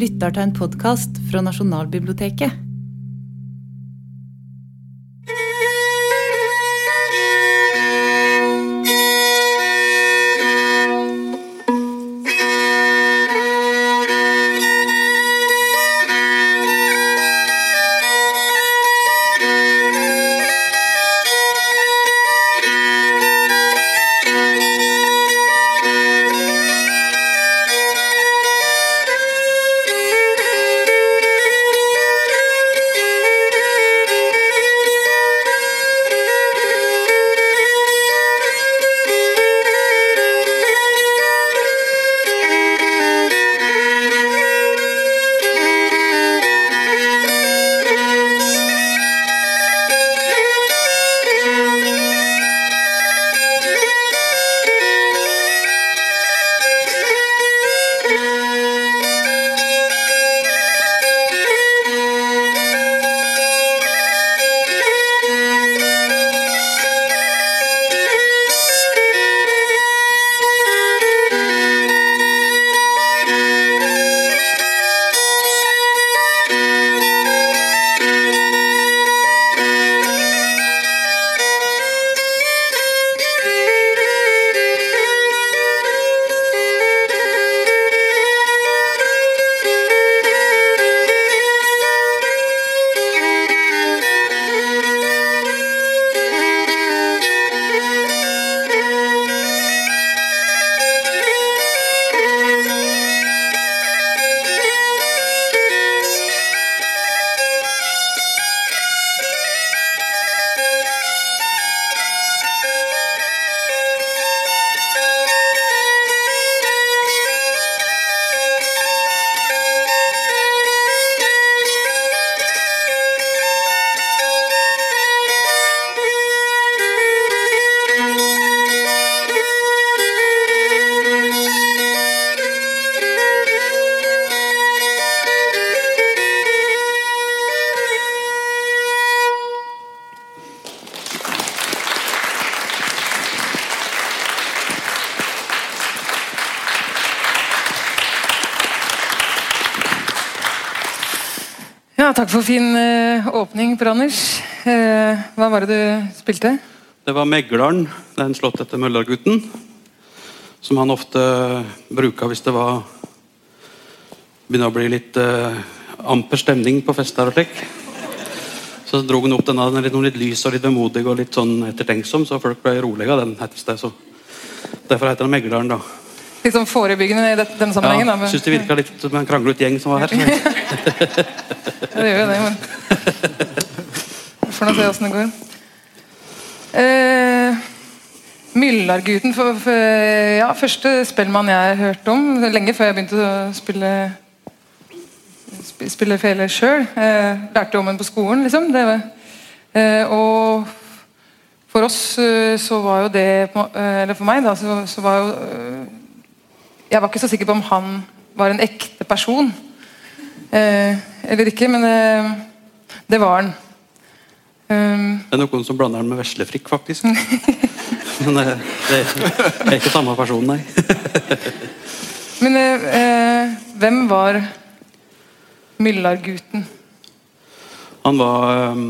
lytter til en podkast fra Nasjonalbiblioteket. Takk for fin eh, åpning, Per Anders. Eh, hva var det du spilte? Det var megleren, den slått etter Møllergutten. Som han ofte bruka hvis det var begynner å bli litt eh, amper stemning på fester og slik. Så dro han opp denne, den litt, litt lys og litt vemodig og litt sånn ettertenksom, så folk ble rolige av den Heter det, Så derfor heter den Megleren, da. Sånn forebyggende i det- denne sammenhengen? Ja, da, Syns det virka litt som en kranglet gjeng som var her. Ja, det gjør jo det, men Vi får nå se åssen det går. Eh, Myllarguten ja, Første spellemann jeg hørte om, lenge før jeg begynte å spille spille fele sjøl. Eh, lærte om den på skolen, liksom. Det var, eh, og for oss eh, så var jo det eh, Eller for meg, da, så, så var jo eh, Jeg var ikke så sikker på om han var en ekte person. Eh, eller ikke, men eh, det var han. Um, Det er noen som blander den med veslefrikk, faktisk. Men eh, det er ikke samme person, nei. men eh, hvem var Myllargutten? Han var um,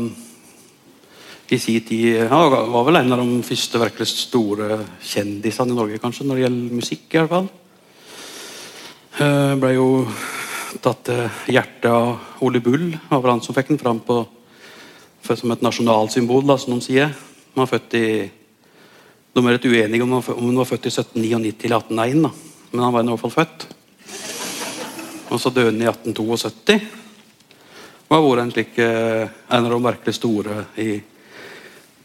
i sin tid Han var, var vel en av de første virkelig store kjendisene i Norge, kanskje, når det gjelder musikk. i hvert fall. Uh, ble jo tatt til hjertet av Ole Bull. Var han som fikk den fram på, som et nasjonalsymbol, da, som de sier. Han var født i De er litt uenige om han var- født i 1799 eller 1801, da. men han var i hvert fall født. Og så døde han i 1872. Og har vært en slik eh, en av de virkelig store i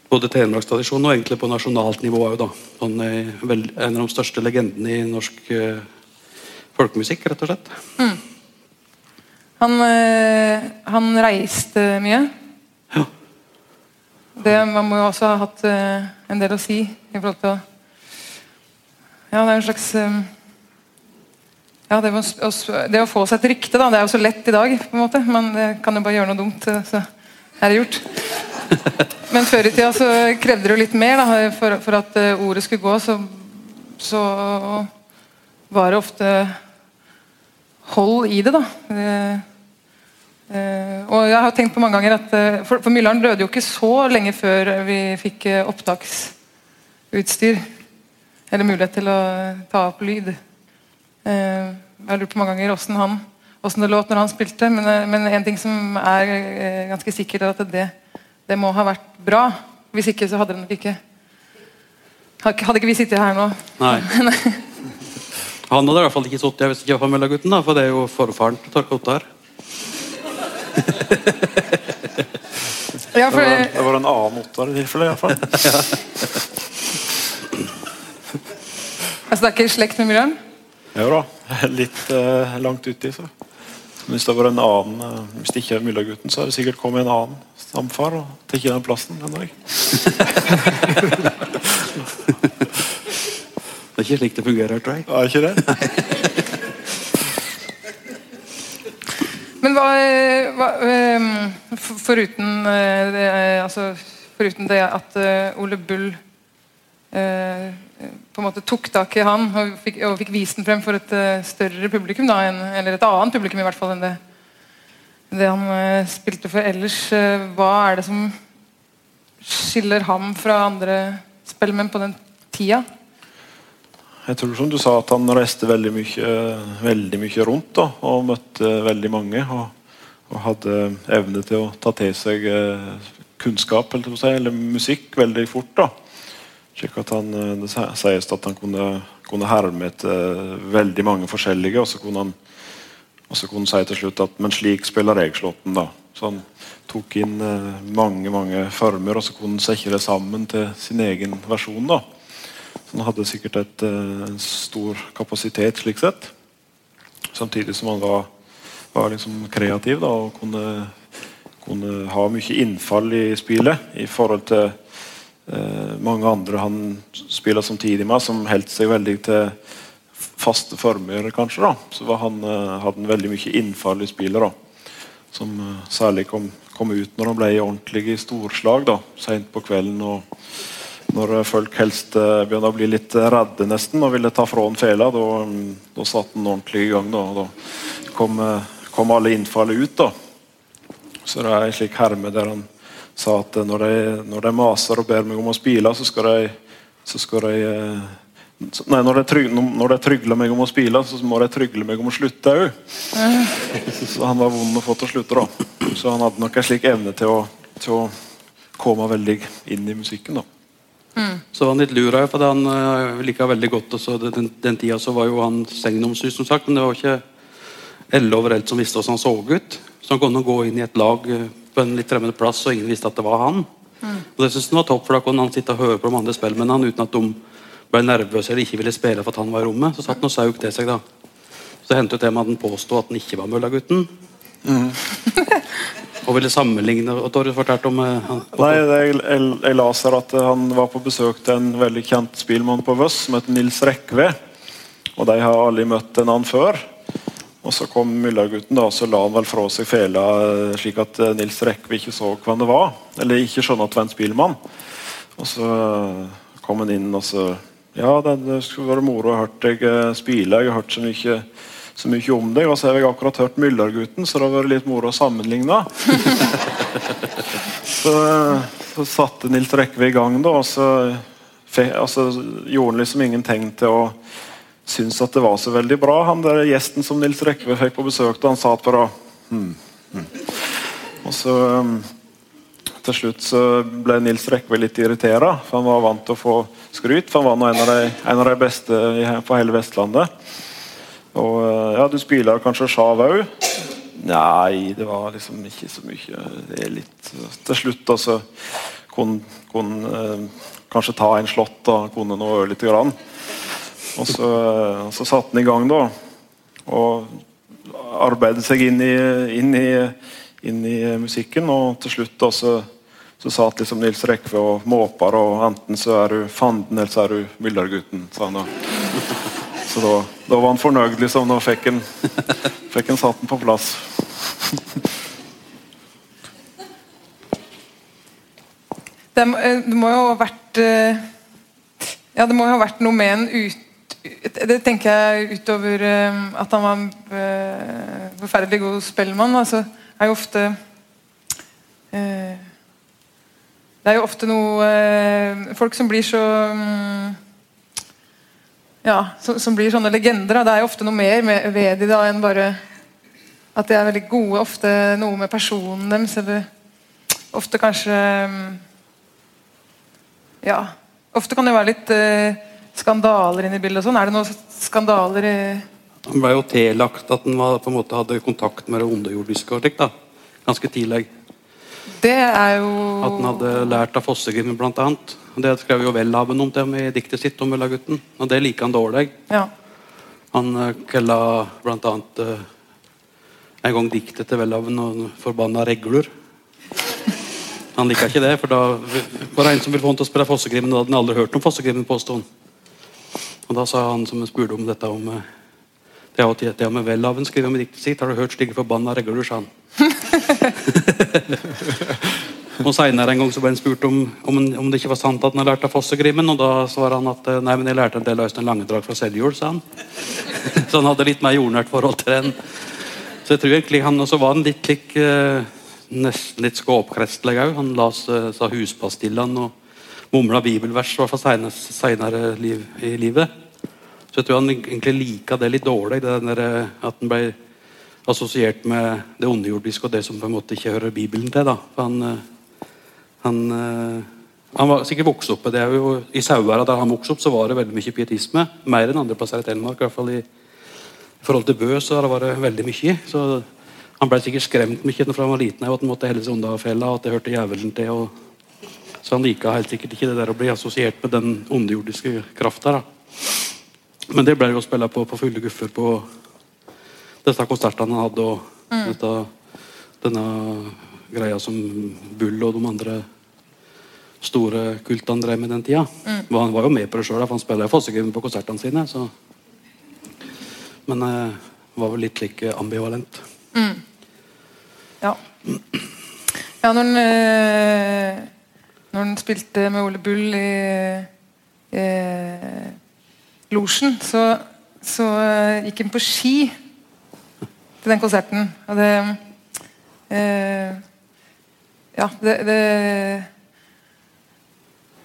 både telemarkstradisjonen og egentlig på nasjonalt nivå òg, eh, en av de største legendene i norsk eh, folkemusikk, rett og slett. Han, eh, han reiste mye. Ja. Det, man må jo også ha hatt eh, en del å si i forhold til å Ja, det er en slags eh, ja, det, å, det å få seg et rykte, da, det er jo så lett i dag, på en måte. Man kan jo bare gjøre noe dumt, så er det gjort. Men før i tida så krevde det jo litt mer. Da, for, for at ordet skulle gå, så, så var det ofte hold i det, da. Eh, eh, og jeg har tenkt på mange ganger at eh, For, for Myllar'n døde jo ikke så lenge før vi fikk opptaksutstyr. Eller mulighet til å ta opp lyd. Jeg har lurt på mange ganger åssen han hvordan det låt når han spilte, men, men en ting som er ganske sikkert, er at det, det må ha vært bra. Hvis ikke, så hadde det nok ikke hadde ikke vi sittet her nå. Nei. Han hadde i hvert fall ikke sittet her hvis det ikke var Møllagutten, da, for det er jo forfaren til Torke Ottar. Ja, for, Det var, det var en annen Ottar i tilfelle. i hvert fall. altså, det er ikke i slekt med Myllar'n? Jo da, litt eh, langt uti. så. Men Hvis det var en annen, eh, hvis det ikke er Myllagutten, så har det sikkert kommet en annen stamfar og tatt den plassen. Det er ikke slik det fungerer, tror jeg. Er ikke det? Men hva, hva ehm, for- Foruten eh, det, eh, altså, foruten det at eh, Ole Bull eh, på en måte tok tak i han og fikk, og fikk vist den frem for et større publikum, da, en, eller et annet publikum i hvert fall enn det, det han eh, spilte for ellers. hva er det som skiller ham fra andre spellemenn på den tida? Jeg tror som du sa at han reiste veldig mye, veldig mye rundt da, og møtte veldig mange. Og, og hadde evne til å ta til seg eh, kunnskap eller, si, eller musikk veldig fort. da. Slik at han, eh, Det sies at han kunne, kunne herme etter veldig mange forskjellige, og så kunne han kunne han si til slutt at men slik spiller jeg slåtten. da. Så han tok inn eh, mange mange former, og så kunne han sette det sammen til sin egen versjon. da. Så han hadde sikkert et, eh, en stor kapasitet slik sett. Samtidig som han var, var liksom kreativ da, og kunne, kunne ha mye innfall i spillet i forhold til eh, mange andre han spiller samtidig med, som holdt seg veldig til faste former, kanskje. da, Så han, eh, hadde han veldig mye innfall i spillet. da, Som eh, særlig kom, kom ut når han ble ordentlig i storslag da, seint på kvelden. og når folk helst eh, begynner å bli litt redde nesten og ville ta fra han fela, da, da satte han ordentlig i gang. Da, da kom, eh, kom alle innfallet ut. da. Så det er en slik herme der han sa at eh, når de, når de maser og ber meg om å spile, så skal de, så skal de Nei, når de, tryg, trygler meg om å spille, så må de trygle meg om å slutte òg. Så han var vond å få til å slutte, da. Så han hadde nok en slik evne til å, til å komme veldig inn i musikken. da. Så var han litt lur her, for han uh, liker veldig godt også, den, den tida så var jo han segnomsys, som sagt, men det var ikke alle overalt som visste hvordan han så ut. Så han kunne gå inn i et lag eh, på en litt fremmed plass, og ingen visste at det var han. Og det synes han var topp, for Da kunne han sitte og høre på de andre spillmennene uten at de ble nervøse eller ikke ville spille for at han var i rommet. Så satt han og sauk til seg, da. Så hendte det til med at han påstod at han ikke var Møllagutten. Og ville sammenligne og Torre fortalte om uh, Nei, det, jeg, jeg, jeg laser at han var på besøk til en veldig kjent spillmann på Vøss som heter Nils Rekve. Og de har aldri møtt en annen før. Og så kom Myllargutten, da, og så la han vel fra seg fela eh, slik at eh, Nils Rekve ikke så hvem det var. Eller ikke skjønte at det var en spillmann. Og så eh, kom han inn og så Ja, det, det skulle være moro å hørt deg eh, spille. Jeg har hørt så mye, så mye om deg. Og så har jeg akkurat hørt Myllergutten, så det har vært litt moro å sammenligne. Så, så satte Nils Rekve i gang, da, og så fe, altså, gjorde han liksom ingen tegn til å synes at det var så veldig bra. Han der Gjesten som Nils Rekve fikk på besøk, da, han satt bare hmm, hmm. Og så um, til slutt så ble Nils Rekve litt irritert, for han var vant til å få skryt. For han var en av de, en av de beste på hele Vestlandet. Og uh, ja, du spiller kanskje sjav òg? Nei, det var liksom ikke så mye. Det er litt Til slutt altså kunne kun, eh, kanskje ta en slått og kunne noe litt. Grann. Og så, eh, så satte han i gang, da. Og arbeidet seg inn i, inn i, inn i musikken. Og til slutt da, så, så satt liksom Nils Rekve og måper, og enten så er du fanden, eller så er du Myllargutten, sa han da. Så da, da var han fornøyd, liksom. Da fikk han, fikk han satt den på plass. Det, må- eh, det må jo ha vært eh, Ja, det må jo ha vært noe med en ut, Det tenker jeg utover eh, at han var eh, forferdelig god spellemann, altså, er jo ofte eh, Det er jo ofte noe Folk som blir så mm, Ja, som, som blir sånne legender. Da. Det er jo ofte noe mer med, ved de da enn bare at de er veldig gode. Ofte noe med personen deres, eller ofte kanskje mm, Ja. Ofte kan det være litt eh, skandaler inne i bildet. og sånn. Er det noen skandaler i Han ble jo tillagt at han på en måte hadde kontakt med det underjordiske. og da. Ganske tidlig. Det er jo At han hadde lært av Fossegrimen blant annet. Og Det skrev jo Welhaven om og i diktet sitt om Møllagutten. Og det liker han dårlig. Ja. Han eh, kalla blant annet eh, en gang diktet til Welhaven og 'Forbanna regler'. Han liker ikke det, for da var det en som ville få han til å spille Fossegrimen. Da hadde han aldri hørt om Fossegrimmen, påsto han. Og da sa han som spurte om dette om eh, det har til- det med Welhaven skriver om i diktet sitt. Har du hørt slike forbanna regler, sa han. og Seinere en gang så ble han spurt om, om, om det ikke var sant at han hadde lært av Fossegrimen. Og da svarer han at eh, nei, men jeg lærte en del av Øystein Langedrag fra Seljord, sa han. så han hadde litt mer jordnært forhold til den. Så jeg tror egentlig han også var en litt klikk eh, nesten litt skåpkrestlig òg. Han las eh, sa huspastillene og mumla bibelvers i hvert fall seinere liv, i livet. Så jeg tror han egentlig lika det litt dårlig, det der, eh, at han ble assosiert med det underjordiske og det som på en måte ikke hører Bibelen til. da. For han, eh, han, eh, han var sikkert vokst opp med det. jo I Sauværa der han vokste opp, så var det veldig mye pietisme. Mer enn andre plasser i Telemark. i hvert fall i, i forhold til Bø så har det veldig mye. Så han ble sikkert skremt mye fra han var liten av at han måtte helle seg unna fella, og at det hørte djevelen til. Og, så han lika helt sikkert ikke det der å bli assosiert med den underjordiske krafta. Men det ble jo spilla på på fulle guffer på disse konsertene han hadde, og dette, denne greia som Bull og de andre store kultene drev med den tida. Og Han var jo med på det sjøl, han spiller Fossegym på konsertene sine. Så. Men eh, var vel litt like ambivalent. Ja. ja når han øh, Når han spilte med Ole Bull i eh, Losjen, så, så eh, gikk han på ski til den konserten. Og det eh, Ja, det, det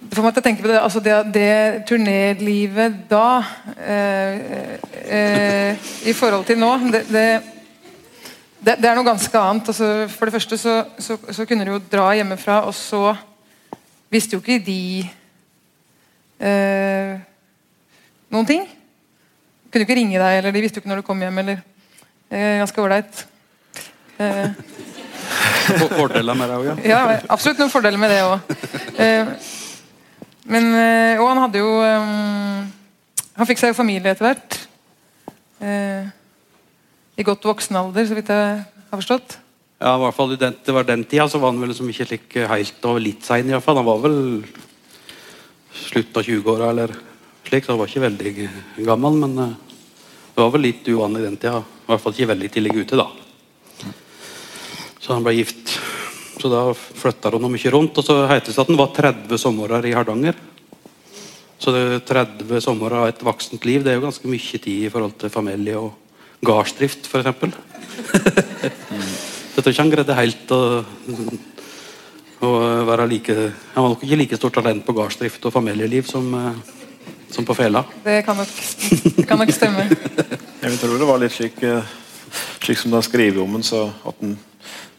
det får meg til å tenke på det, altså det, det turnélivet da eh, eh, I forhold til nå det, det, det er noe ganske annet. Altså, for det første så, så, så kunne du jo dra hjemmefra, og så visste jo ikke de eh, noen ting. Kunne ikke ringe deg, eller de visste jo ikke når du kom hjem. eller eh, Ganske ålreit. Eh, Fordeler med det òg, ja. ja, absolutt noen fordeler med det òg. Men eh, Og han hadde jo um, Han fikk seg jo familie etter hvert. Eh, I godt voksen alder, så vidt jeg har forstått. Ja, i hvert fall den, Det var den tida så var han vel liksom ikke slik helt og litt sein. i hvert fall. Han var vel slutt av 20-åra eller slik, så han var ikke veldig gammel. Men eh, det var vel litt uvanlig den tida. I hvert fall ikke veldig tidlig ute, da. Så han ble gift. Så da flytta noe mye rundt. Og så heter det at han var 30 somre i Hardanger. Så det er 30 somre av et voksent liv, det er jo ganske mye tid i forhold til familie og gardsdrift, f.eks. Jeg tror ikke han greide helt å, å være like Han var nok ikke like stort talent på gardsdrift og familieliv som, eh, som på fela. Det kan nok, det kan nok stemme. Jeg tror det var litt slik, eh, slik som om den, så at den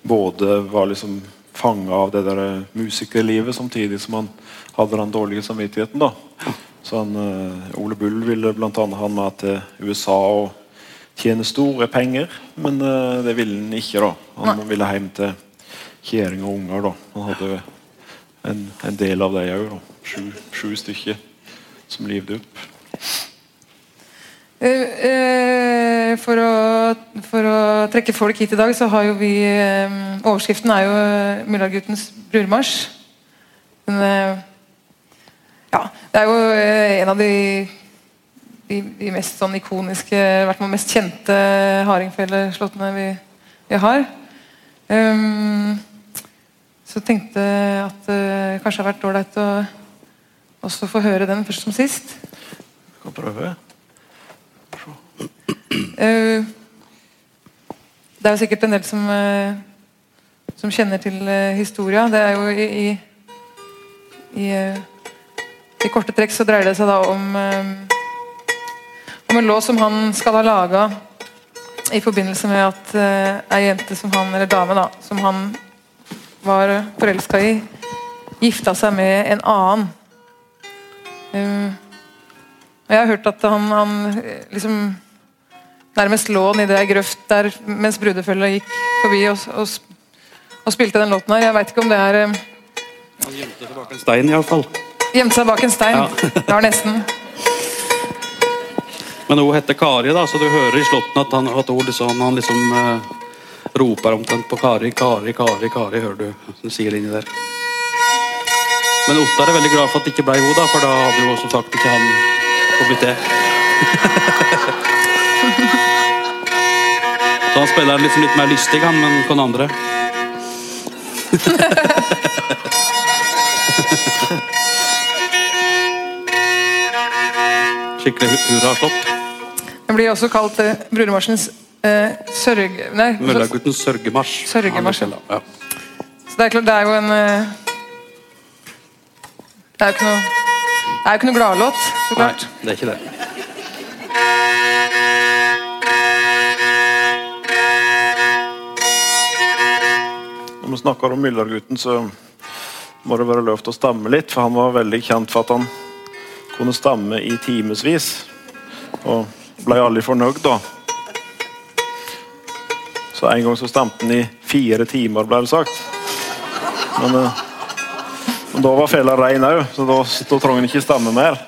både var liksom fanga av det der eh, musikerlivet, samtidig som han hadde den dårlige samvittigheten. da. Så han, eh, Ole Bull ville blant annet ha han med til USA og tjene store penger, men det ville han ikke. da. Han ville hjem til kjerring og unger. da. Han hadde en, en del av det òg. Sju, sju stykker som livde opp. Eh, eh, for, å, for å trekke folk hit i dag, så har jo vi eh, Overskriften er jo 'Mullaguttens brudemarsj. Men ja, det er jo en av de, de, de mest sånn ikoniske, i hvert mest kjente hardingfeleslåttene vi, vi har. Um, så tenkte at det kanskje har vært ålreit å også få høre den først som sist. Kan prøve. Eh, Det er jo sikkert en del som, eh, som kjenner til eh, historia. Det er jo i, i, i, korte trekk så dreier det seg da om om en låt som han skal ha laga i forbindelse med at ei jente som han, eller dame da, som han var forelska i, gifta seg med en annen. Eh, og jeg har hørt at han, han eh, liksom nærmest lå nedi ei grøft der mens brudefølget gikk forbi og, og, og spilte den låten her. Jeg veit ikke om det er eh, Han gjemte seg bak en stein, iallfall. Gjemte seg bak en stein. Ja. det var nesten. Men hun heter Kari, da, så du hører i slåtten at han, at hun liksom, han liksom eh, roper omtrent på Kari, Kari, Kari, Kari, hører du. Hun sier det inni der. Men Ottar er veldig glad for at det ikke ble hun, da, for da hadde jo som sagt ikke han fått blitt det. så han spiller liksom litt mer lystig, han, men på den andre. Skikkelig hu- hurraslått. Den blir også kalt eh, brudemarsjens eh, sørg... Nei, Møllerguttens sørgemarsj. Sørgemarsj, Ja. Så det er klart, det er jo en eh, Det er jo ikke noe Det er jo ikke noe gladlåt, så Nei, klart. det er ikke det. Når vi snakker om Myllargutten, så må det være lov til å stamme litt. For han var veldig kjent for at han kunne stamme i timevis. Og ble aldri fornøyd, da. Så en gang så stamte han i fire timer, ble det sagt. Men, eh, men da var fela rein òg, så da, da trengte han ikke stamme mer.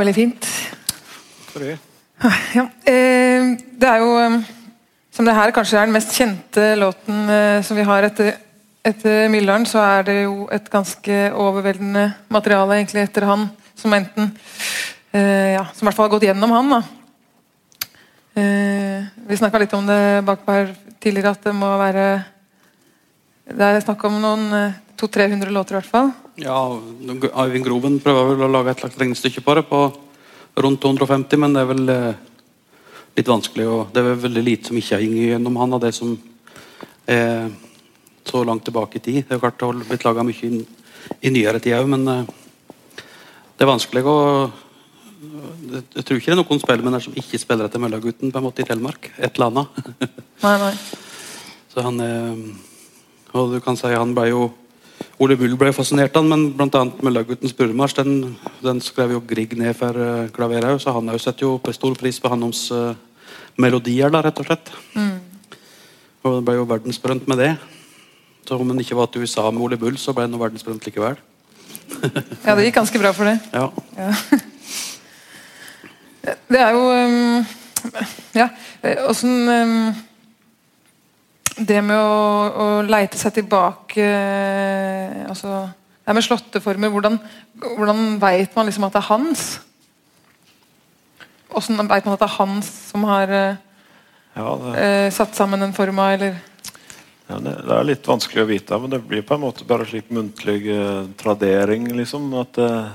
Var veldig fint. Det. Ja, eh, det er jo eh, Som det her kanskje er den mest kjente låten eh, som vi har etter, etter Myllar'n, så er det jo et ganske overveldende materiale egentlig etter han, som enten eh, Ja, som i hvert fall har gått gjennom han, da. Eh, vi snakka litt om det bakpå her tidligere, at det må være Det er snakk om noen eh, 200-300 låter, i hvert fall. Ja, Eivind Groven prøver vel å lage et regnestykke på det på rundt 250, men det er vel eh, litt vanskelig. og Det er vel veldig lite som ikke har hengt gjennom han av det som er så langt tilbake i tid. Det er jo klart det har blitt laga mye i, i nyere tid òg, men eh, det er vanskelig å jeg, jeg tror ikke det er noen spillmenn som ikke spiller etter Møllagutten på en måte i Telemark. Et eller annet. Nei, nei. Så han eh, Og du kan si han ble jo Ole Bull ble fascinert av men bl.a. Møllaguttens brudemarsj. den, den skrev jo Grieg ned for uh, klaver òg, så han òg setter jo stor pris på hans uh, melodier, da, rett og slett. Og det ble jo verdensberømt med det. Så om han ikke var til USA med Ole Bull, så ble han verdensberømt likevel. Ja, det gikk ganske bra for det. Ja. Ja. Det er jo um, Ja, åssen um, Det med å, å leite seg tilbake eh, altså, Det med slåtteformer, hvordan, hvordan veit man liksom at det er hans? Åssen veit man at det er hans som har eh, Ja, det, eh, satt sammen den forma, eller ja, det det er litt vanskelig å vite, men det blir på en måte bare slik muntlig eh, tradering, liksom. At eh,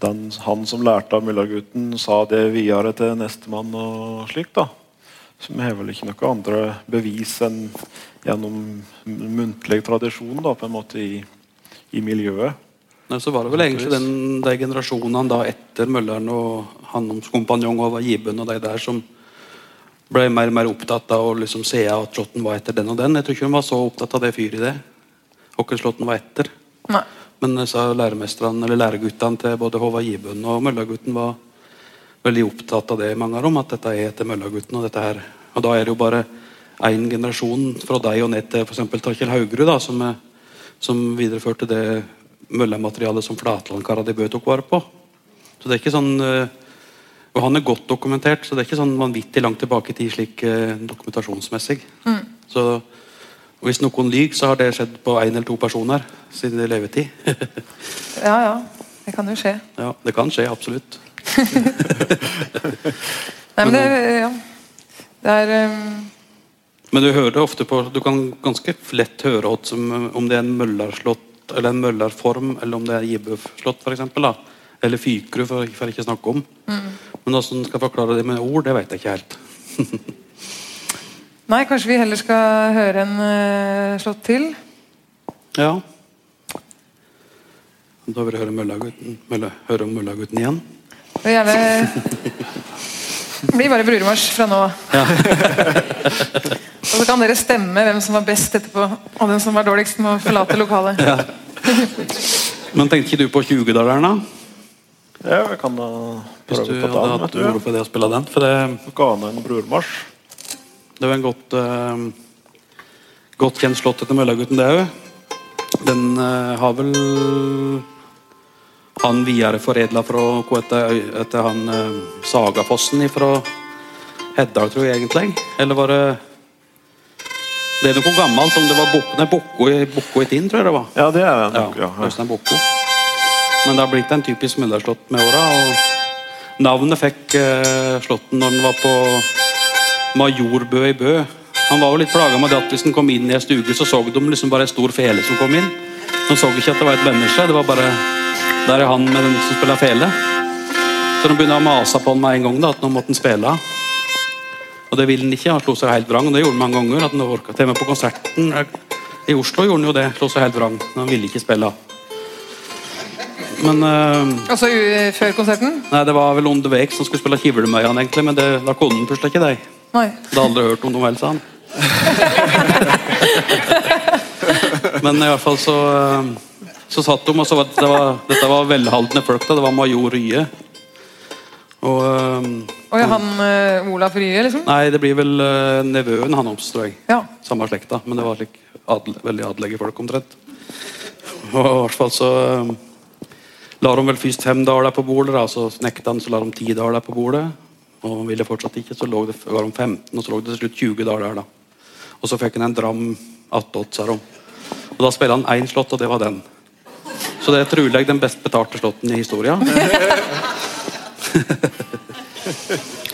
den, han som lærte av mullagutten, sa det videre til nestemann og slik, da. Så vi har vel ikke noe andre bevis enn gjennom muntlig tradisjon, da, på en måte, i, i miljøet. Nei, så var det vel egentlig den, de generasjonene da etter Mølleren og hans kompanjong Håvard Gibben og de der som ble mer og mer opptatt av å liksom se at slåtten var etter den og den. Jeg tror ikke de var så opptatt av det fyret i det. Hvem slåtten var etter. Nei. Men så sa eller læreguttene til både Håvard Gibben og Møllagutten var veldig opptatt av det, mange av dem, at dette er etter Møllagutten. Og dette her. Og da er det jo bare én generasjon fra deg og ned til f.eks. Takjell Haugerud, da, som, er- som videreførte det møllematerialet som Flatlandkara de Bø tok vare på. Så det er ikke sånn eh, Og han er godt dokumentert, så det er ikke sånn vanvittig langt tilbake i tid slik eh, dokumentasjonsmessig. Så og hvis noen lyver, så har det skjedd på én eller to personer siden i levetid. Ja, ja. Det kan jo skje. ja, det kan skje, absolutt. Nei, men det, ja. det er um, Men du hører det ofte på Du kan ganske lett høre som, om det er en møllerslott eller en møllarform, eller om det er Gibøf-slått, f.eks. Eller Fykru, for, for ikke å snakke om. Men hvordan skal forklare det med ord, det vet jeg ikke helt. Nei, kanskje vi heller skal høre en uh, slått til? Ja. Da vil jeg høre, Møllagutten, Mølla, høre om Møllagutten igjen. Vil gjerne blir bare bruremarsj fra nå av. og så kan dere stemme hvem som var best etterpå, og den som var dårligst med å forlate lokalet. Men tenkte ikke du på 20-daleren, da? Ja, vi kan da Hvis prøve du på hadde den. hatt du. ord for det å spille den? For det, Ga han en brormarsj. det var en godt, uh, godt kjent slott etter Møllagutten, det òg. Den uh, har vel han videreforedla fra hva etter han eh, Sagafossen fra Heddal, tror jeg egentlig. Eller var det Det er noe gammelt, om det var Bok- Bokko i, Bokko i Tinn, tror jeg det var. Ja, det er det. Ja, Ja, ja. Bokko. Men det har blitt en typisk møllerslott med åra. Og navnet fikk eh, slåtten når den var på Majorbø i Bø. Han var jo litt plaga med det at hvis han kom inn i ei stuge, så så de liksom bare ei stor fele som kom inn. De så ikke at det var et menneske. Det var bare Der er han med den som spiller fele. Så de begynner å mase på han med en gang da, at nå måtte han spille. Og det ville han ikke. Han slo seg helt vrang. og Det gjorde han mange ganger. at han orket. Til med på konserten i Oslo gjorde han jo det. Slo seg helt vrang. Men han ville ikke spille. Men uh, Altså u- før konserten? Nei, det var vel Ondevek som skulle spille Kivlemøyan, egentlig, men det, da kunne han plutselig ikke det. Nei. Det har aldri hørt om noe vel, sa han. Men i hvert fall så eh, Så satt de, og så var det var, dette var velhaldne folk. da, Det var major Rye. Og um, Og ja, han uh, Olaf Rye, liksom? Nei, det blir vel uh, nevøen han hans, tror jeg. Ja. Samme slekta, men det var slik adle, veldig adelige folk omtrent. Og i hvert fall så um, la de vel først fem daler på bordet, da, så nekta han, så la de ti daler på bordet. Og han ville fortsatt ikke, så det, var de 15, og så lå det til slutt 20 daler. da. Og så fikk han en dram attåt, sa de. Og da spilte han én slått, og det var den. Så det er trolig den best betalte slåtten i historien.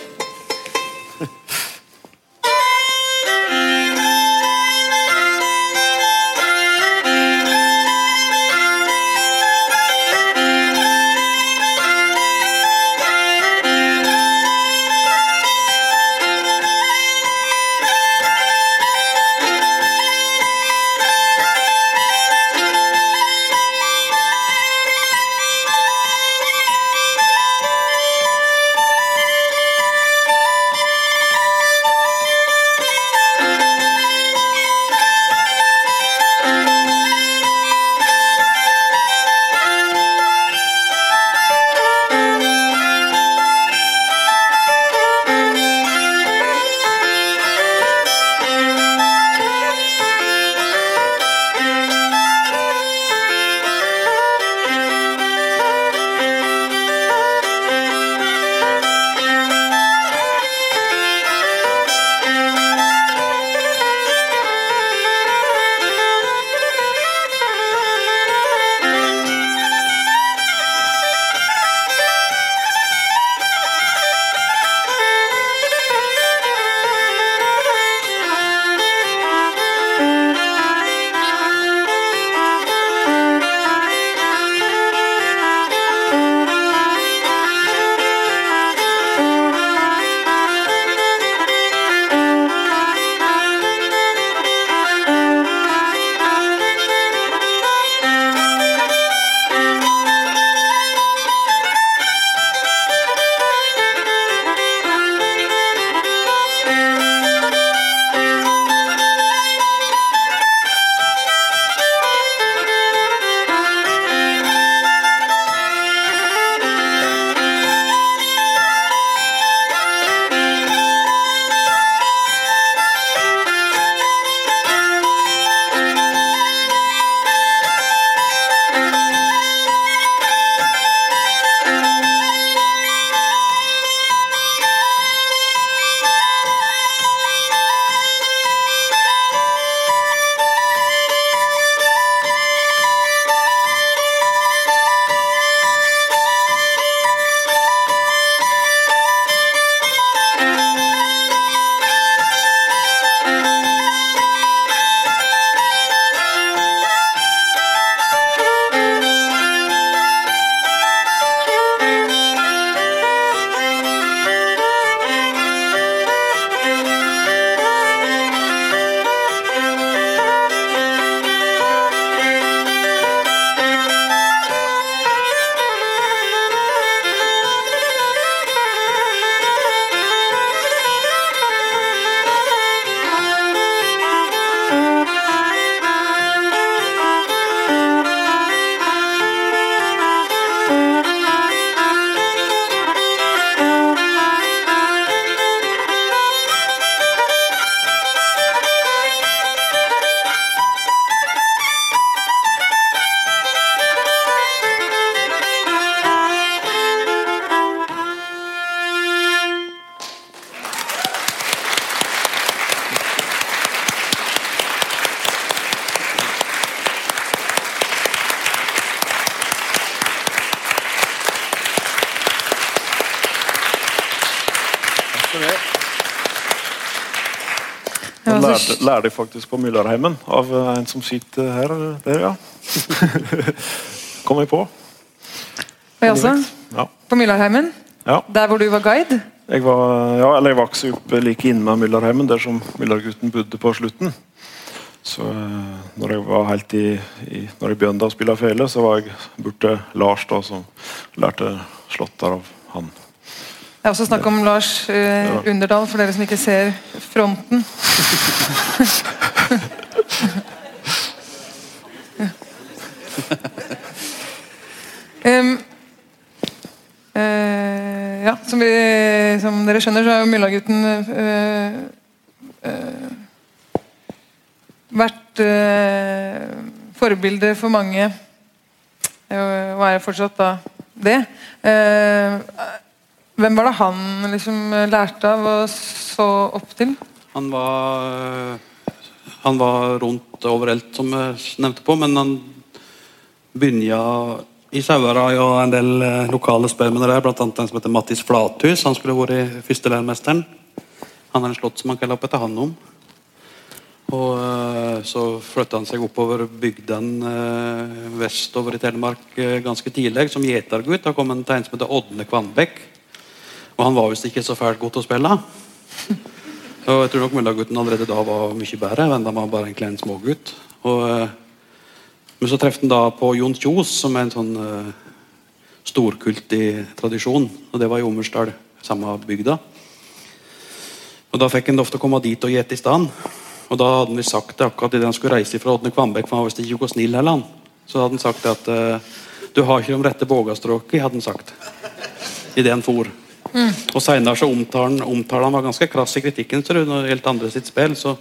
lærte, lærte jeg faktisk på Myllarheimen av eh, en som sitter her. Der, ja. Kom jeg på. Og jeg også. Ja. På Myllarheimen, ja. der hvor du var guide. Jeg var, ja, eller jeg vokste opp like inne med Myllarheimen, der som Myllargutten bodde på slutten. Så eh, når jeg var helt i, i Når jeg begynte å spille fele, så var jeg borte Lars, da, som lærte slåtter av han. Det er også snakk om Lars eh. Underdal, for dere som ikke ser fronten. um, uh, ja, som, vi, som dere skjønner, så har jo Myllagutten uh, uh, vært eh, forbilde for mange eh, og er fortsatt da det. Eh, hvem var det han liksom lærte av og så opp til? Han var Han var rundt overalt, som jeg nevnte på, men han begynte i Sauherad og en del eh, lokale spellemennene der, annet en som heter Mattis Flathus. Han skulle vært førstelæremesteren. Han har en slott som han kaller opp etter han om. Og eh, Så flytta han seg oppover bygdene eh, vestover i Telemark ganske tidlig. Som gjetergutt. Da kom en som heter Ådne Kvanbekk. Og han var visst ikke så fælt god til å spille. Og jeg tror nok Møllagutten allerede da var mye bedre da han var bare egentlig en smågutt. Eh, men så traff han da på Jon Kjos, som er en sånn storkult storkultig tradisjon. Og det var i Omersdal, samme bygda. Og Da fikk han lov til å komme dit og gjete i stand. Og da hadde han sagt det akkurat idet han skulle reise fra Ådne Kvambekk, for han var visst ikke noe snill heller. Så hadde han sagt det at uh, du har ikke de rette bågastråkene', hadde han sagt. Idet han for. Og senere så omtaler han, var ganske krass i kritikken tror når det andre sitt spill. så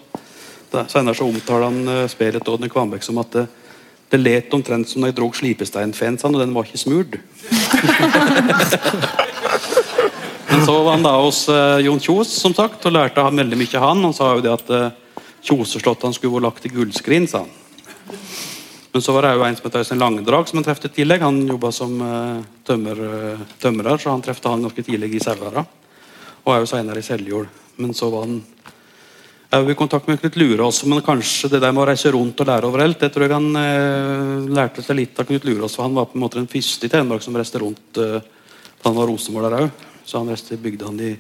Senere så omtaler han uh, spillet til Ådne Kvambekk som at det, det let omtrent som når jeg drog slipesteinfensaen, og den var ikke smurt. Men så var han da hos eh, Jon Kjos som sagt, og lærte han veldig mye. Han Han sa jo det at uh, Kjoseslottet skulle vært lagt i gullskrin. sa han. Men så var det jo en som het Øystein Langedrag, som han traff i tillegg. Han jobba som uh, tømmer, uh, tømrer, så han traff han ganske tidlig i Sauherad. Og er jo senere i Seljord. Men så var han jo i kontakt med Knut Lurås, men kanskje det der med å reise rundt og lære overalt, det tror jeg han eh, lærte seg litt av Knut Lurås, for han var på en måte den første i Telemark som reiste rundt eh, han var rosenmåler òg. Så han reiste bygdene i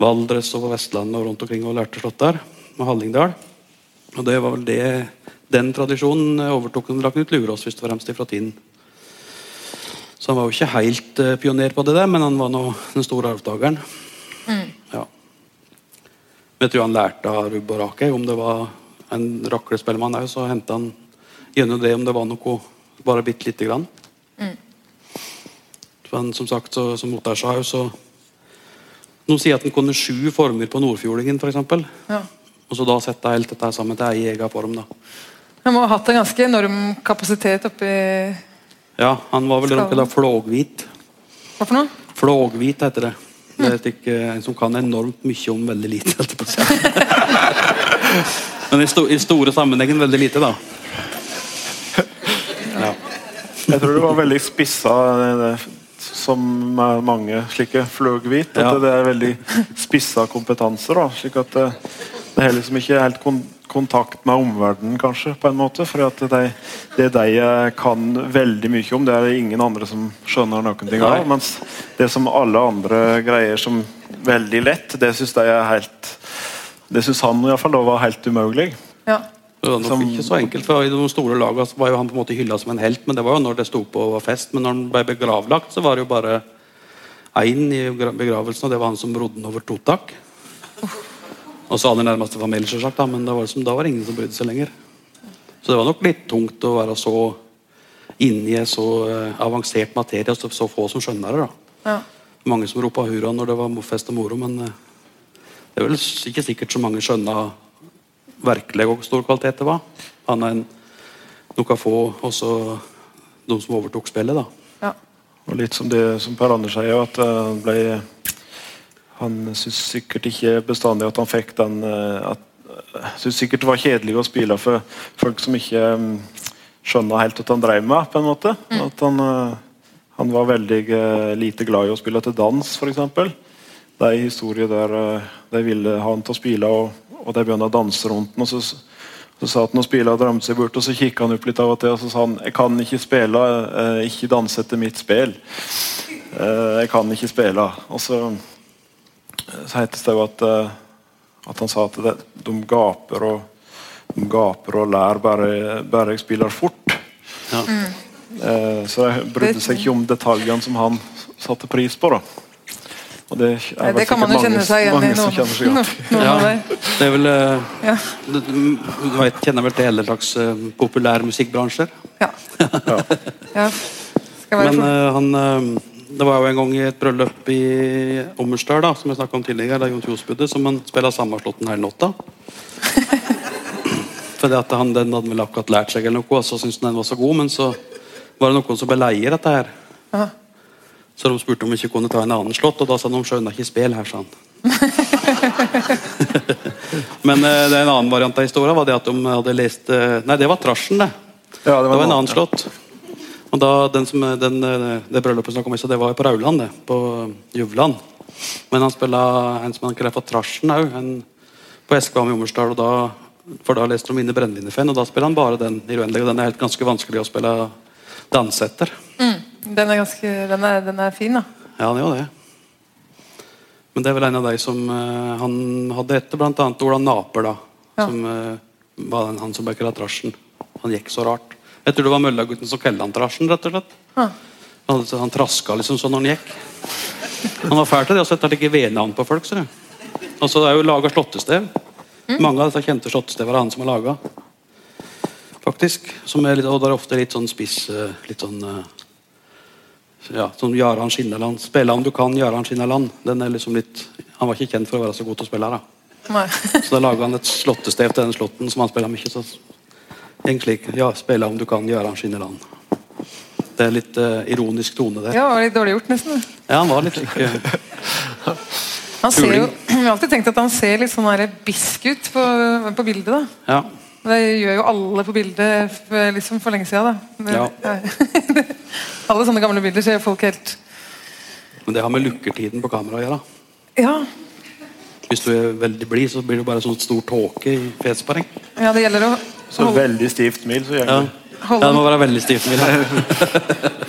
Valdres og på Vestlandet og rundt omkring og lærte slått der, med Hallingdal. Og det var vel det den tradisjonen eh, overtok han Knut Lurås, først og fremst fra Tinn. Så han var jo ikke helt uh, pioner på det der, men han var nå den store arvtakeren. Ja. Jeg tror han lærte av Rubb og Rake. Om det var en raklespellemann òg, så henta han gjennom det om det var noe bare bitte lite grann. Men som sagt, så, som Ottar sa så Noen sier at han kunne sju former på Nordfjordingen, f.eks. Ja. Og så da sette helt dette sammen til ei egen form. da. Han må ha hatt en ganske enorm kapasitet oppi Ja, Han var vel noe flåghvit. Hva for noe? Flåghvit heter det. Det er ikke, en som kan enormt mye om veldig lite. Men i, sto, i store sammenhengen veldig lite, da. Ja. Jeg tror det var veldig spissa, eh, som er mange slike fløghvit. At Ja. det er veldig spissa kompetanser. Da, slik at det, det er liksom ikke helt kon kontakt med omverdenen, kanskje, på en måte. For at det, det de kan veldig mye om, det er det ingen andre som skjønner noen ting av. Mens det som alle andre greier som veldig lett, det syns de er helt Det syns han i hvert fall da var helt umulig. Ja. Det var nok Som- ikke så enkelt, for I de store lagene var jo han på en måte hylla som en helt, men det var jo når det sto på og var fest. Men når han ble begravlagt, så var det jo bare én i begravelsen, og det var han som rodde den over Totak. Og så aller nærmeste familie, selvsagt, men det var liksom, da var det ingen som brydde seg lenger. Så det var nok litt tungt å være så inni en så eh, avansert materie, og så, så få som skjønner det. da. ja. Mange som ropa hurra når det var fest og moro, men eh, det er vel ikke sikkert så mange skjønna virkelig hvor stor kvalitet det var. Annet enn noen få, og så de som overtok spillet. da. ja. Og litt som det som Per Anders sier, at det han ble Han syntes sikkert ikke bestandig at han fikk den eh, at, uh, sikkert det var kjedelig å spille for folk som ikke um, skjønner helt hva han drev med. på en måte. At han, eh, han var veldig eh, lite glad i å spille til dans, f.eks. Det er en historie der eh, de ville ha han til å spille, og, og de begynner å danse rundt den. og så så sa han og spilte og drømte seg bort, og så kikka han opp litt av og til og så sa han, jeg kan ikke spille, eh, ikke danse etter mitt spill. Eh, jeg kan ikke spille. Og så, så heter det jo at, eh, at han sa at det, de gaper og de gaper og ler bare, bare jeg spiller fort. Ja. Eh, så de brydde seg ikke om detaljene som han satte pris på. da. Og det, er vel det kan man jo sikkert kjenne mange- seg igjen i. Noen. Noen, noen Ja, det. er vel eh, Ja. du, du vet, Kjenner vel til hele slags uh, populærmusikkbransjer. Ja. ja. Skal være Men eh, han eh, Det var jo en gang i et bryllup i Ommersdal, da, som jeg om tidligere, da Jon Kjos bodde, som han her sammenslåtten hele natta. Fordi at han, Den hadde vel akkurat lært seg, eller noe, og så syntes han den var så god, men så var det noen som ble leie dette her. Aha. Så de spurte om vi ikke kunne ta en annen slått, og da sa de de skjønner ikke spill her, sa han. Men eh, det er en annen variant av historien var det at de hadde lest eh, Nei, det var Trasjen, det. Ja, Det var en annen ja. slått. Og da, den som, den, det bryllupet som kom i, så det var jo på Rauland, det. På Juvland. Men han spilla en som han kaller for Trasjen òg, på Eskvam i Ommersdal. og da for da leste de inn i Brennevinefenn, og da spiller han bare den i uendelig. og Den er helt ganske vanskelig å spille danse etter. Mm. Den er ganske den er, den er fin, da. Ja, den er jo det. Men det er vel en av de som uh, han hadde etter, annet Ola Naper, da. Ja. Som uh, var den, han som ble Trasjen. Han gikk så rart. Jeg tror det var møllagutten som kalte han Trasjen, rett og slett. Ah. Han, han traska liksom sånn når han gikk. Han var fæl til det og så å det ikke V-navn på folk. ser du. Altså, det er jo laga slåttestev. Mange av disse kjente slåttestevene er han som har laga. Faktisk. Som er litt, og det er ofte litt sånn spiss eh, Litt sånn eh, ja, sånn Jaran Skinnaland. Spille om du kan, Jaran Skinnaland'. Den er liksom litt Han var ikke kjent for å være så god til å spille. her. da. Nei. Så da laga han et slåttestev til den slåtten som han spiller mye. Så egentlig ja, spille om du kan, Jaran Skinneland. Det er litt uh, ironisk tone der. Ja, det var litt dårlig gjort, nesten. Ja, han var litt slik eh, Han ser jo, vi jeg har alltid tenkt at han ser litt sånn bisk ut på, på bildet. da. Ja. Det gjør jo alle på bildet liksom for lenge siden. da. Men, Ja. alle sånne gamle bilder ser folk helt Men det har med lukkertiden på kamera å gjøre. Ja, Hvis du er veldig blid, så blir det bare sånn stor tåke i fjesparing. ja det gjelder å Så veldig stivt smil, så Ja. det. ja, det må være veldig stivt. mil. jeg.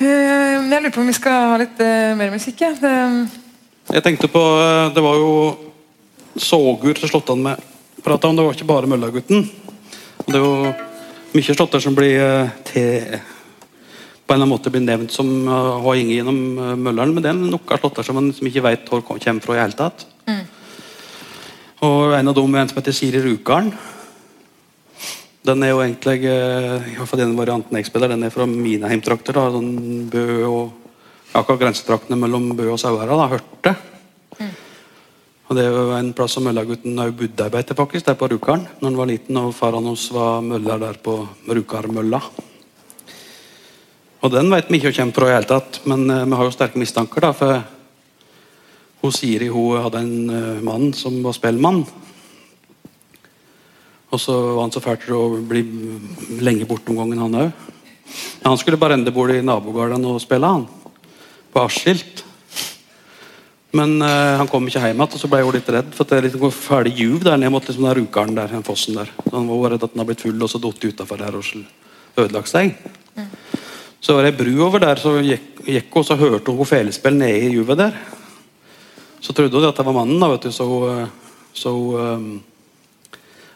Eh, jeg lurer på om vi skal ha litt eh, mer musikk. Ja. Det, Jeg tenkte på eh, Det var jo sågur til slåttene med prata om. Det var ikke bare Møllagutten. Det er jo mye slåtter som blir til på en eller annen måte blir nevnt som har gått gjennom Mølleren, men det er noen slåtter som man liksom ikke vet hvor kom- kommer fra i hele tatt. En av dem en som heter Siri Rukaren. Den er jo egentlig eh, i hvert fall den varianten jeg spiller, den er fra mine heimtrakter. da, sånn Bø og akkurat grensetraktene mellom Bø og Sauherad. da, Hørte. Og Det er jo en plass som møllagutten òg bodde ei faktisk, der på Rukaren. Når han var liten, og faren hans var møller der på Rukarmølla. Og den vet vi ikke hvor kommer fra i hele tatt, men eh, vi har jo sterke mistanker. da, for hun Siri hun hadde en eh, mann som var spellmann. Og så var han så fæl til å bli lenge borte om gangen, han òg. Han skulle bare ende bort i nabogården og spille, han. På Askilt. Men uh, han kom ikke hjem igjen, og så ble hun litt redd. For at det er litt ferdig juv der ned mot liksom den Rukaren der, den fossen der. Så han var redd at den har blitt full og så datt utafor der og ødelagt seg. Så var det ei bru over der, så gikk, gikk hun, så hørte hun felespill nede i juvet der. Så trodde hun at det var mannen, da, vet du, så, eh, så um,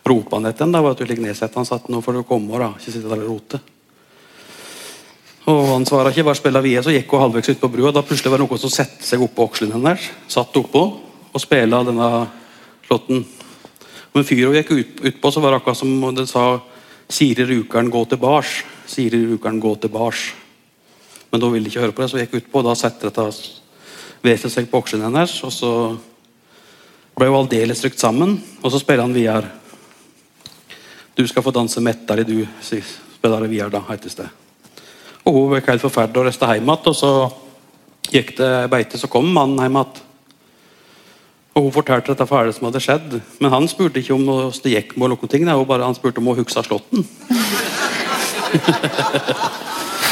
ropa han etter du, ligg nedsett, han satt, nå får du komme, da, ikke sitte der og rote. Og han svara ikke, bare spilla videre, så gikk hun halvveis ut på brua. Da plutselig var det noen som satte seg oppå akselen hennes, satt oppå og spilla denne slåtten. Men fyret hun gikk ut, utpå, så var det akkurat som om den sa Siri Rukeren, gå til bars. Siri Rukeren, gå til bars. Men da ville de ikke høre på det, så jeg gikk utpå. Da satte dette veset seg på aksjen hennes, og så ble hun aldeles rykt sammen. Og så spiller han videre. Du skal få danse mettere, du, spiller videre, da, heter det. Og hun ble helt forferdelig og reiste hjem igjen. Og så gikk det beite, så kom mannen hjem igjen. Og Hun fortalte dette for alle som hadde skjedd, men han spurte ikke om hvordan det gikk med noen ting. bare, han spurte om hun huska slåtten.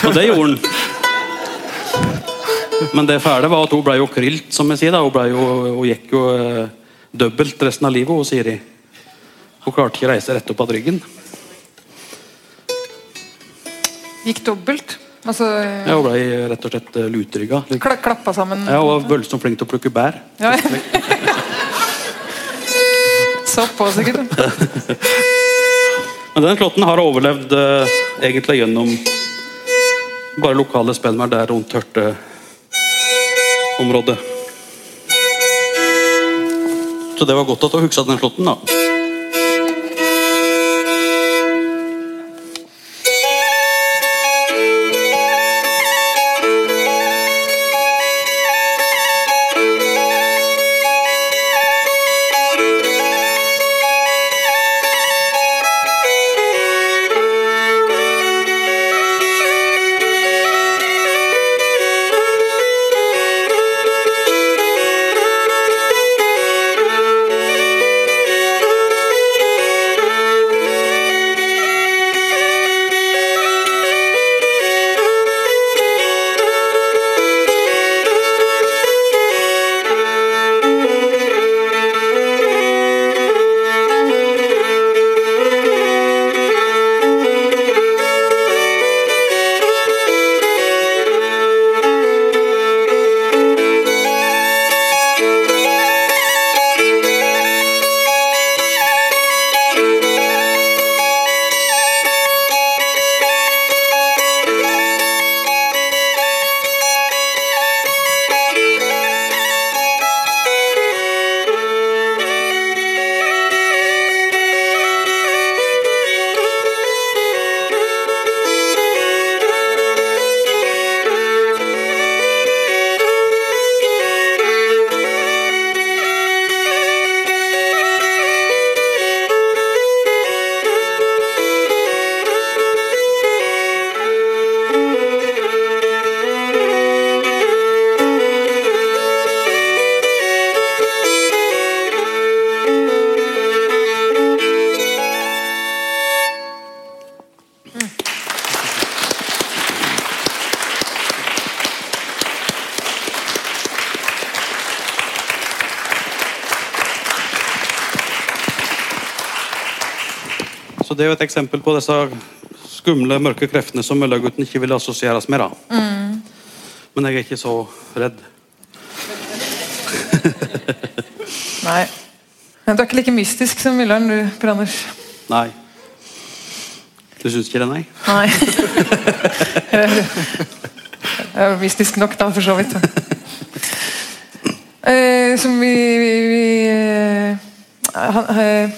og det gjorde han. Men det fæle var at hun ble jo krylt, som jeg sier. da, Hun, jo, hun gikk jo eh, dobbelt resten av livet, hun Siri. Hun klarte ikke å reise rett opp av ryggen. gikk dobbelt. Altså Ja, hun ble rett og slett eh, lutrygga. kla, klappa sammen. Ja, hun var voldsomt flink til å plukke bær. Ja. Så på, sikkert. Men den slåtten har overlevd eh, egentlig gjennom bare lokale spellemær der rundt Hørte-området. Så det var godt at du huska den slåtten, da. Det er jo et eksempel på disse skumle, mørke kreftene som Møllergutten ikke vil assosieres med. da. Men jeg er ikke så redd. Nei. Men Du er ikke like mystisk som Myllar'n, du, Per Anders. Nei. Du syns ikke det, nei? Nei. Jeg er mystisk nok, da, for så vidt. Eh, som vi, vi, vi eh, han, eh,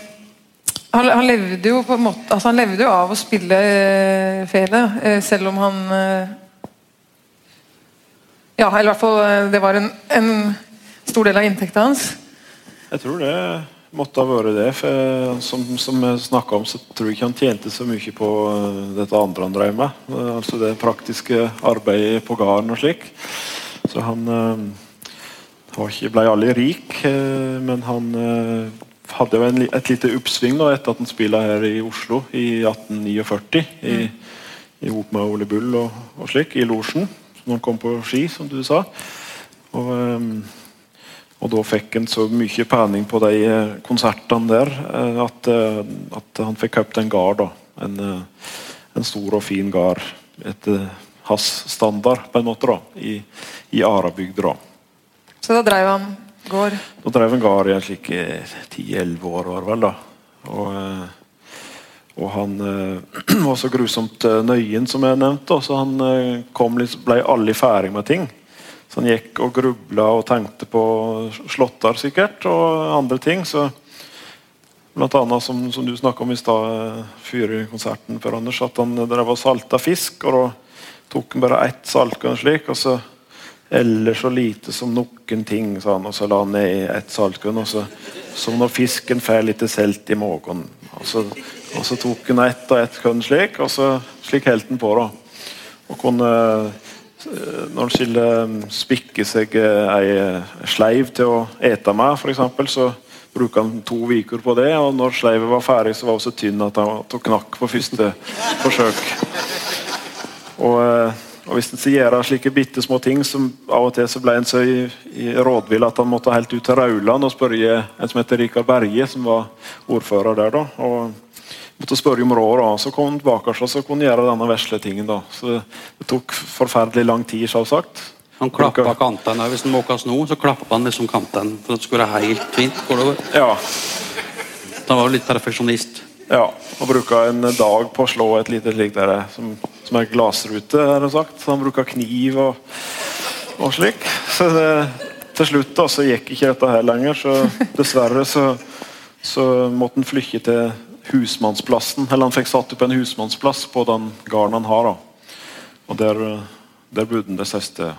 han, han levde jo på en måte altså Han levde jo av å spille eh, fele, eh, selv om han eh, Ja, eller i hvert fall eh, det var en, en stor del av inntekta hans. Jeg tror det måtte ha vært det. for Som, som jeg snakket om, så tror jeg ikke han tjente så mye på eh, dette andre han drev med. Eh, Altså det praktiske arbeidet på gården og slik. Så han ikke, ble aldri rik, men han eh, hadde jo en, et lite oppsving da, etter at han spilte her i Oslo i 1849. I, i hop med Ole Bull og, og slik, i losjen. Når han kom på ski, som du sa. Og... eh, og da fikk han så mye pening på de eh, konsertene der eh, at, eh, at han fikk kjøpt en gard. da. En, en stor og fin gard etter hans standard, på en måte, da, i, i Arabygda. Så da drev han gård. Da drev en gard i en slik ti-elleve år, var det vel. da. Og, eh, og han eh, var så grusomt eh, nøyen, som jeg nevnte, så han eh, kom litt, ble aldri ferdig med ting. Så han gikk og grubla og tenkte på slåtter sikkert, og andre ting. så Blant annet som, som du snakka om i stad, eh, før Anders, at han drev og salta fisk. og Da tok han bare ett saltkorn slik, og så eller så lite som noen ting, sa han, og så la han ned ett saltkorn. Som når fisken får litt selt i magen. Og og så tok han ett og ett korn slik, og så slik holdt han på. da. Og kunne eh, når han skulle eh, spikke seg eh, ei sleiv til å ete med, eksempel, så bruker han to uker på det. Og når sleivet var ferdig, så var hun så tynn at han knakk på første forsøk. Og, og hvis en skal gjøre slike bitte små ting, som av og til så ble en så i, i rådvill at han måtte helt ut til Rauland og spørre en som heter Rikard Berge, som var ordfører der. da, og måtte spørre om råd. da, Så kom han tilbake og så kunne han gjøre denne vesle tingen. da, så Det tok forferdelig lang tid, selvsagt. Han klappa kantene. Hvis han måka sno, så klappa han liksom kantene for det skulle være helt fint. Ja, Han var jo litt perfeksjonist. ja, og bruka en dag på å slå et lite slikt som, som er glassrute. er det sagt. Så han bruker kniv og, og slik. Så det, til slutt da, så gikk ikke dette her lenger, så dessverre så, så måtte han flykte til husmannsplassen. Eller han fikk satt opp en husmannsplass på den gården han har. da. Og der, der bodde han det siste,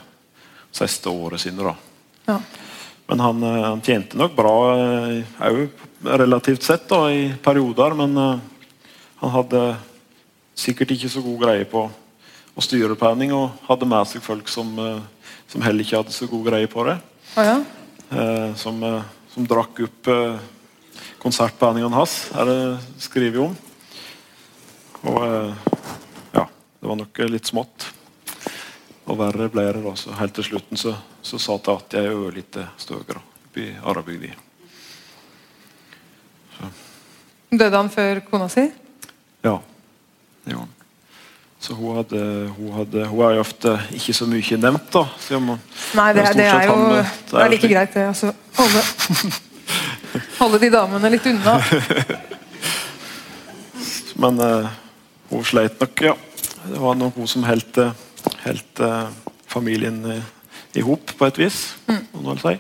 siste året sine. da. Ja. Men han, eh, han tjente nok bra òg relativt sett da, i perioder. Men eh, han hadde sikkert ikke så god greie på å styre penning, og hadde med seg folk som, eh, som heller ikke hadde så god greie på det. Oh, ja. Eh, som, eh, som drakk opp eh, konsertpenningene hans, er det skrevet om. Og eh, ja, det var nok eh, litt smått. Og verre ble det. da, så Helt til slutten så, så satt jeg at jeg er ørlite oppe i Arabygdi. Døde han før kona si? Ja, det gjorde han. Så hun hadde, hun hadde Hun er jo ofte ikke så mye nevnt, da. man. Nei, det, Det er jo med, det er like greit, det. Altså, holde, holde de damene litt unna. Men uh, hun sleit nok, ja. Det var nok hun som helt, helt eh, familien eh, i hop, på et vis. Mm. si.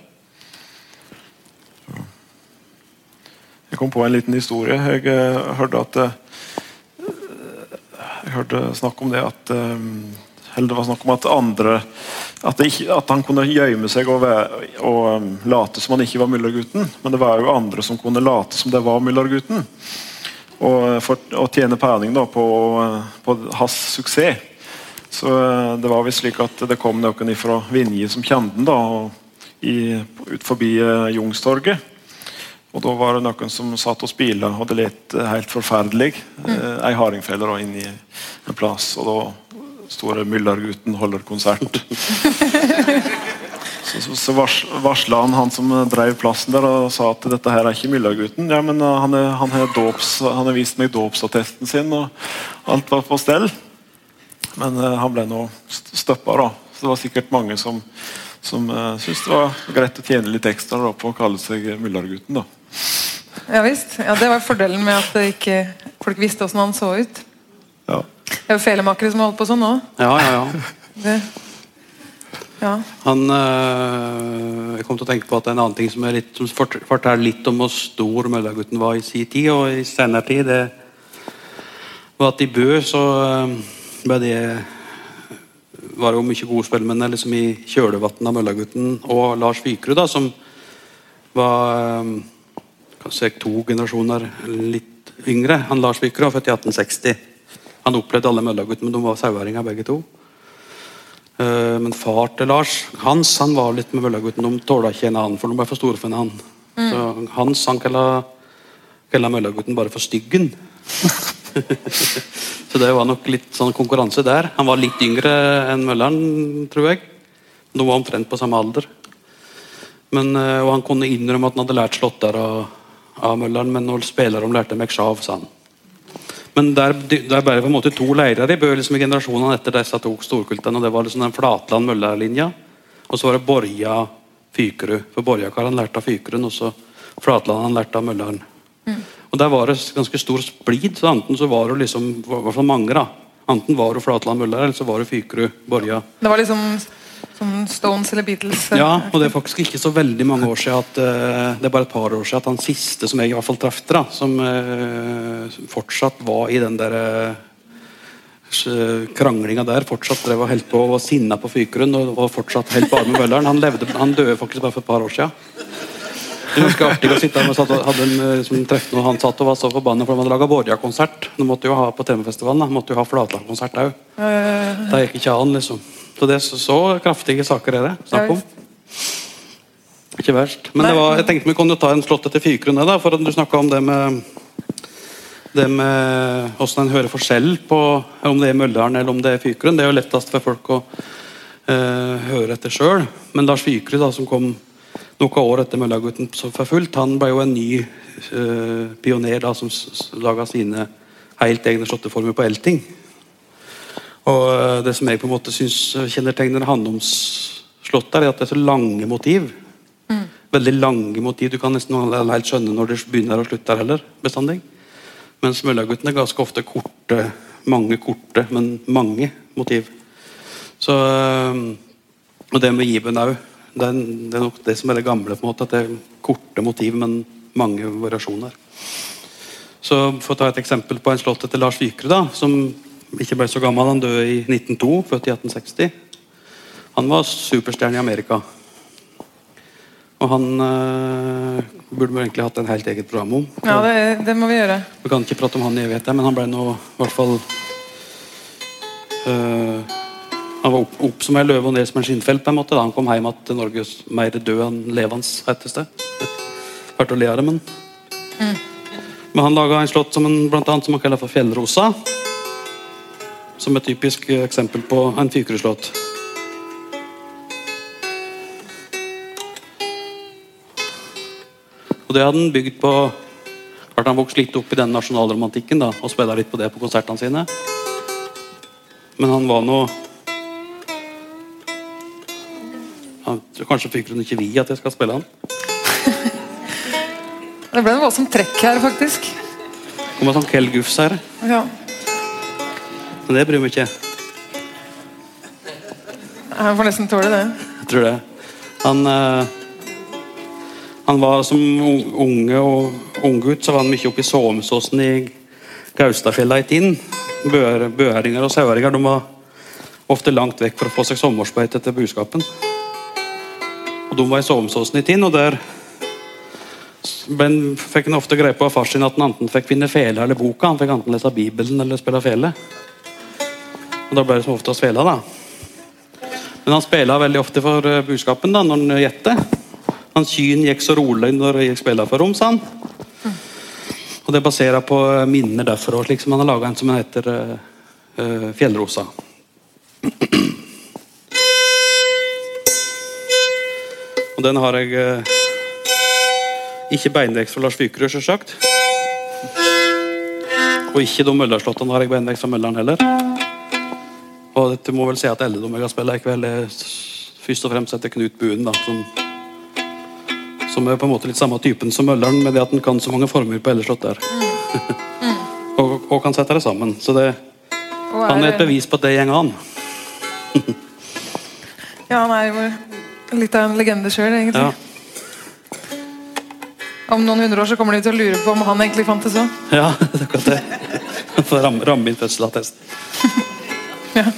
Jeg kom på en liten historie. Jeg eh, hørte at hørte snakk om det at eh, Eller det var snakk om at andre At, ikke, at han kunne gjemme seg og, og um, late som han ikke var Møllergutten. Men det var jo andre som kunne late som det var Møllergutten og, for, og tjene pening da, på, på hans suksess. Så eh, det var visst slik at det kom noen fra Vinje som kjente ham ut forbi Jungstorget. Og da var det noen som satt og spilte, og det lette helt forferdelig. Mm. ei hardingfelle inne i en plass, og da sto det 'Myllargutten holder konsert'. så Så, så vars, varsla han han som drev plassen der og sa at dette her er ikke Myllargutten. Ja, men uh, han, er, han, har dops, han har vist meg dåpsattesten sin, og alt var på stell. Men uh, han ble nå stoppa, da. Så det var sikkert mange som, som uh, syntes det var greit å tjene litt ekstra da, på å kalle seg Myllargutten. da. Ja visst. Ja, det var fordelen med at det ikke, folk visste åssen han så ut. Ja. Det er jo felemakere som har holdt på sånn nå. Ja, ja, ja. Det, ja. Han, øh, jeg kom til å tenke på at en annen ting som, er litt, som forteller litt om hvor stor Møllergutten var i sin tid, og i senere tid. Det var at i Bø så øh, ble det var det jo mye gode spillmenn liksom i kjølvannet av Møllergutten og Lars Fykerud, da, som var øh, kanskje to generasjoner litt yngre. Han Lars var født i 1860. Han opplevde alle møllaguttene, men de var saueringer begge to. Eh, Men far til Lars, Hans, han var litt med Møllergutten. De tåla ikke en annen, for de ble for store for en annen. Så Hans han kalla, kalla Møllergutten bare for Styggen. så det var nok litt sånn konkurranse der. Han var litt yngre enn Mølleren, tror jeg. De var omtrent på samme alder. Men, eh, og han kunne innrømme at han hadde lært slåtter av, av Mølleren, men når spillerne lærte meg sjav, sa han. Men der, der ble det på en måte to leirer i Bø liksom i generasjonene etter disse to storkultene. og Det var liksom den Flatland-Møller-linja, og så var det Borja Fykerud. For Borja-karen lærte av Fykerud, og så Flatland han lærte av Mølleren. Og Der var det ganske stor splid. så Enten så var det liksom, i hvert fall mange da, Enten var det Flatland Møller, eller så var det Fykerud Borja. Det var liksom som Stones eller Beatles. Ja, og det er faktisk ikke så veldig mange år siden at eh, Det er bare et par år siden at han siste som jeg i hvert fall traff, da, som eh, fortsatt var i den der eh, kranglinga der, fortsatt drev og holdt på og var sinna på Fykerund og fortsatt helt bare med Mølleren. Han, levde, han døde faktisk bare for et par år siden. Det er ganske artig å sitte her og- hadde en eh, som treff når han satt og var så forbanna for de hadde laga Borja-konsert. De måtte jo ha på TV-festivalen, da. måtte jo ha Flatland-konsert òg. Det gikk ikke an, liksom. Så det er så, så kraftige saker er det snakk om. Ikke verst. Men det var, jeg tenkte vi kunne ta en slått etter da, for at du snakka om det med det med hvordan en hører forskjell på om det er Mølleren eller om det er Fykrun. Det er jo lettest for folk å eh, høre etter sjøl. Men Lars Fykerud, som kom noen år etter Møllergutten så for fullt, han ble jo en ny eh, pioner da, som laga sine helt egne slåtteformer på elting. Og eh, det som jeg på en måte syns kjennetegner Handoms-slått, er at det er så lange motiv. Veldig lange motiv. Du kan nesten helt skjønne når det begynner og slutter heller. bestandig. Mens Møllergutten er ganske ofte korte, mange korte, men mange motiv. Så, øh, og det med Giben òg. Det, det er nok det som er det gamle. på en måte, At det er korte motiv, men mange variasjoner. Så For å ta et eksempel på en slottet etter Lars Vykrud, da, som ikke ble så gammel. Han døde i 1902, født i 1860. Han var superstjerne i Amerika. Og han øh, burde vi egentlig hatt en helt eget program om. Ja, det, det må vi gjøre. Vi kan ikke prate om han i evighet, men han ble nå i hvert fall øh, Han var opp, opp som ei løve og ned som en skinnfelt. på en måte da Han kom hjem til Norge mer død enn levende hetes det. Hørte å le av det, men Men han laga en slått som en, blant annet, som han kaller for Fjellrosa. Som et typisk eksempel på en Fykerudslåt. Og det hadde han bygd på Klart Han vokste litt opp i den nasjonalromantikken da, og spilla litt på det på konsertene sine. Men han var nå han, Kanskje Fykerud ikke vi at jeg skal spille han. Det ble en voldsom trekk her, faktisk. Det Kom en sånn Kell Gufs her. Ja. Men det bryr meg ikke. Han får nesten tåle det. Jeg tror det. Han, eh, han var som unge og unggutt så var han mye oppe i Såmsåsen i Gaustafjella i Tinn. Bø- og saueringer de var ofte langt vekk for å få seg sommersbeite til buskapen. Og De var i Såmsåsen i Tinn, og der men fikk han ofte greie på av far sin at han enten fikk finne fele eller boka. Han fikk enten lese Bibelen eller spille fele. Da ble det som oftest fela, da. Men han spela veldig ofte for budskapen da, når han gjette. Hans kyn gikk så rolig når han spilla for dem, sa han. Og det baserer på eh, minner derfra. Slik som han har laga en som heter eh, eh, Fjellrosa. Og den har jeg uh, Ikke beinvekst fra Lars Fykerud, selvsagt. Og ikke de Møllerslåttene har jeg beinvekst fra Mølleren heller. Og dette må vel si at alle de jeg har spilt i kveld, er først og fremst etter Knut Buen, da, som, som er på en måte litt samme typen som Mølleren, med det at han kan så mange former på alle slåtter. og, og kan sette det sammen. Så det, er han er et bevis på at det går an. Ja, han er jo litt av en legende sjøl, egentlig. Ja. Om noen hundre år så kommer de til å lure på om han egentlig fantes òg. Ja, det er akkurat det. han ramme, ramme inn fødselsattesten. Ja.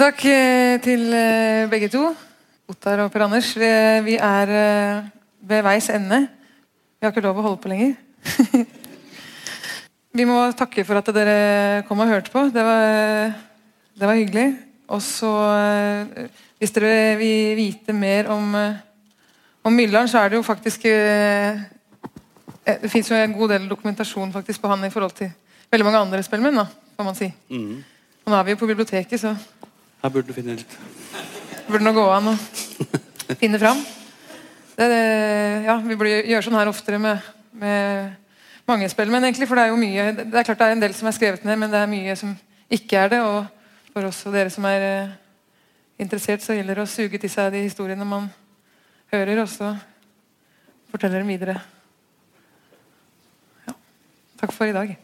Tusen takk eh, til eh, begge to. Ottar og Per Anders. Vi, vi er eh, ved veis ende. Vi har ikke lov å holde på lenger. vi må takke for at dere kom og hørte på. Det var, det var hyggelig. Og så, eh, hvis dere vil vite mer om, eh, om Myllar'n, så er det jo faktisk eh, eh, Det fins jo en god del dokumentasjon faktisk på han i forhold til veldig mange andre spellemenn, kan man si. Mm. Og nå er vi jo på biblioteket, så Her burde du finne litt. burde nå gå an å finne fram. Det, det, ja, vi burde gjøre sånn her oftere med, med mange men egentlig. For det er jo mye Det er klart det er en del som er skrevet ned, men det er mye som ikke er det. Og for oss og dere som er eh, interessert, så gjelder det å suge til seg de historiene man hører, og så fortelle dem videre. Ja. Takk for i dag.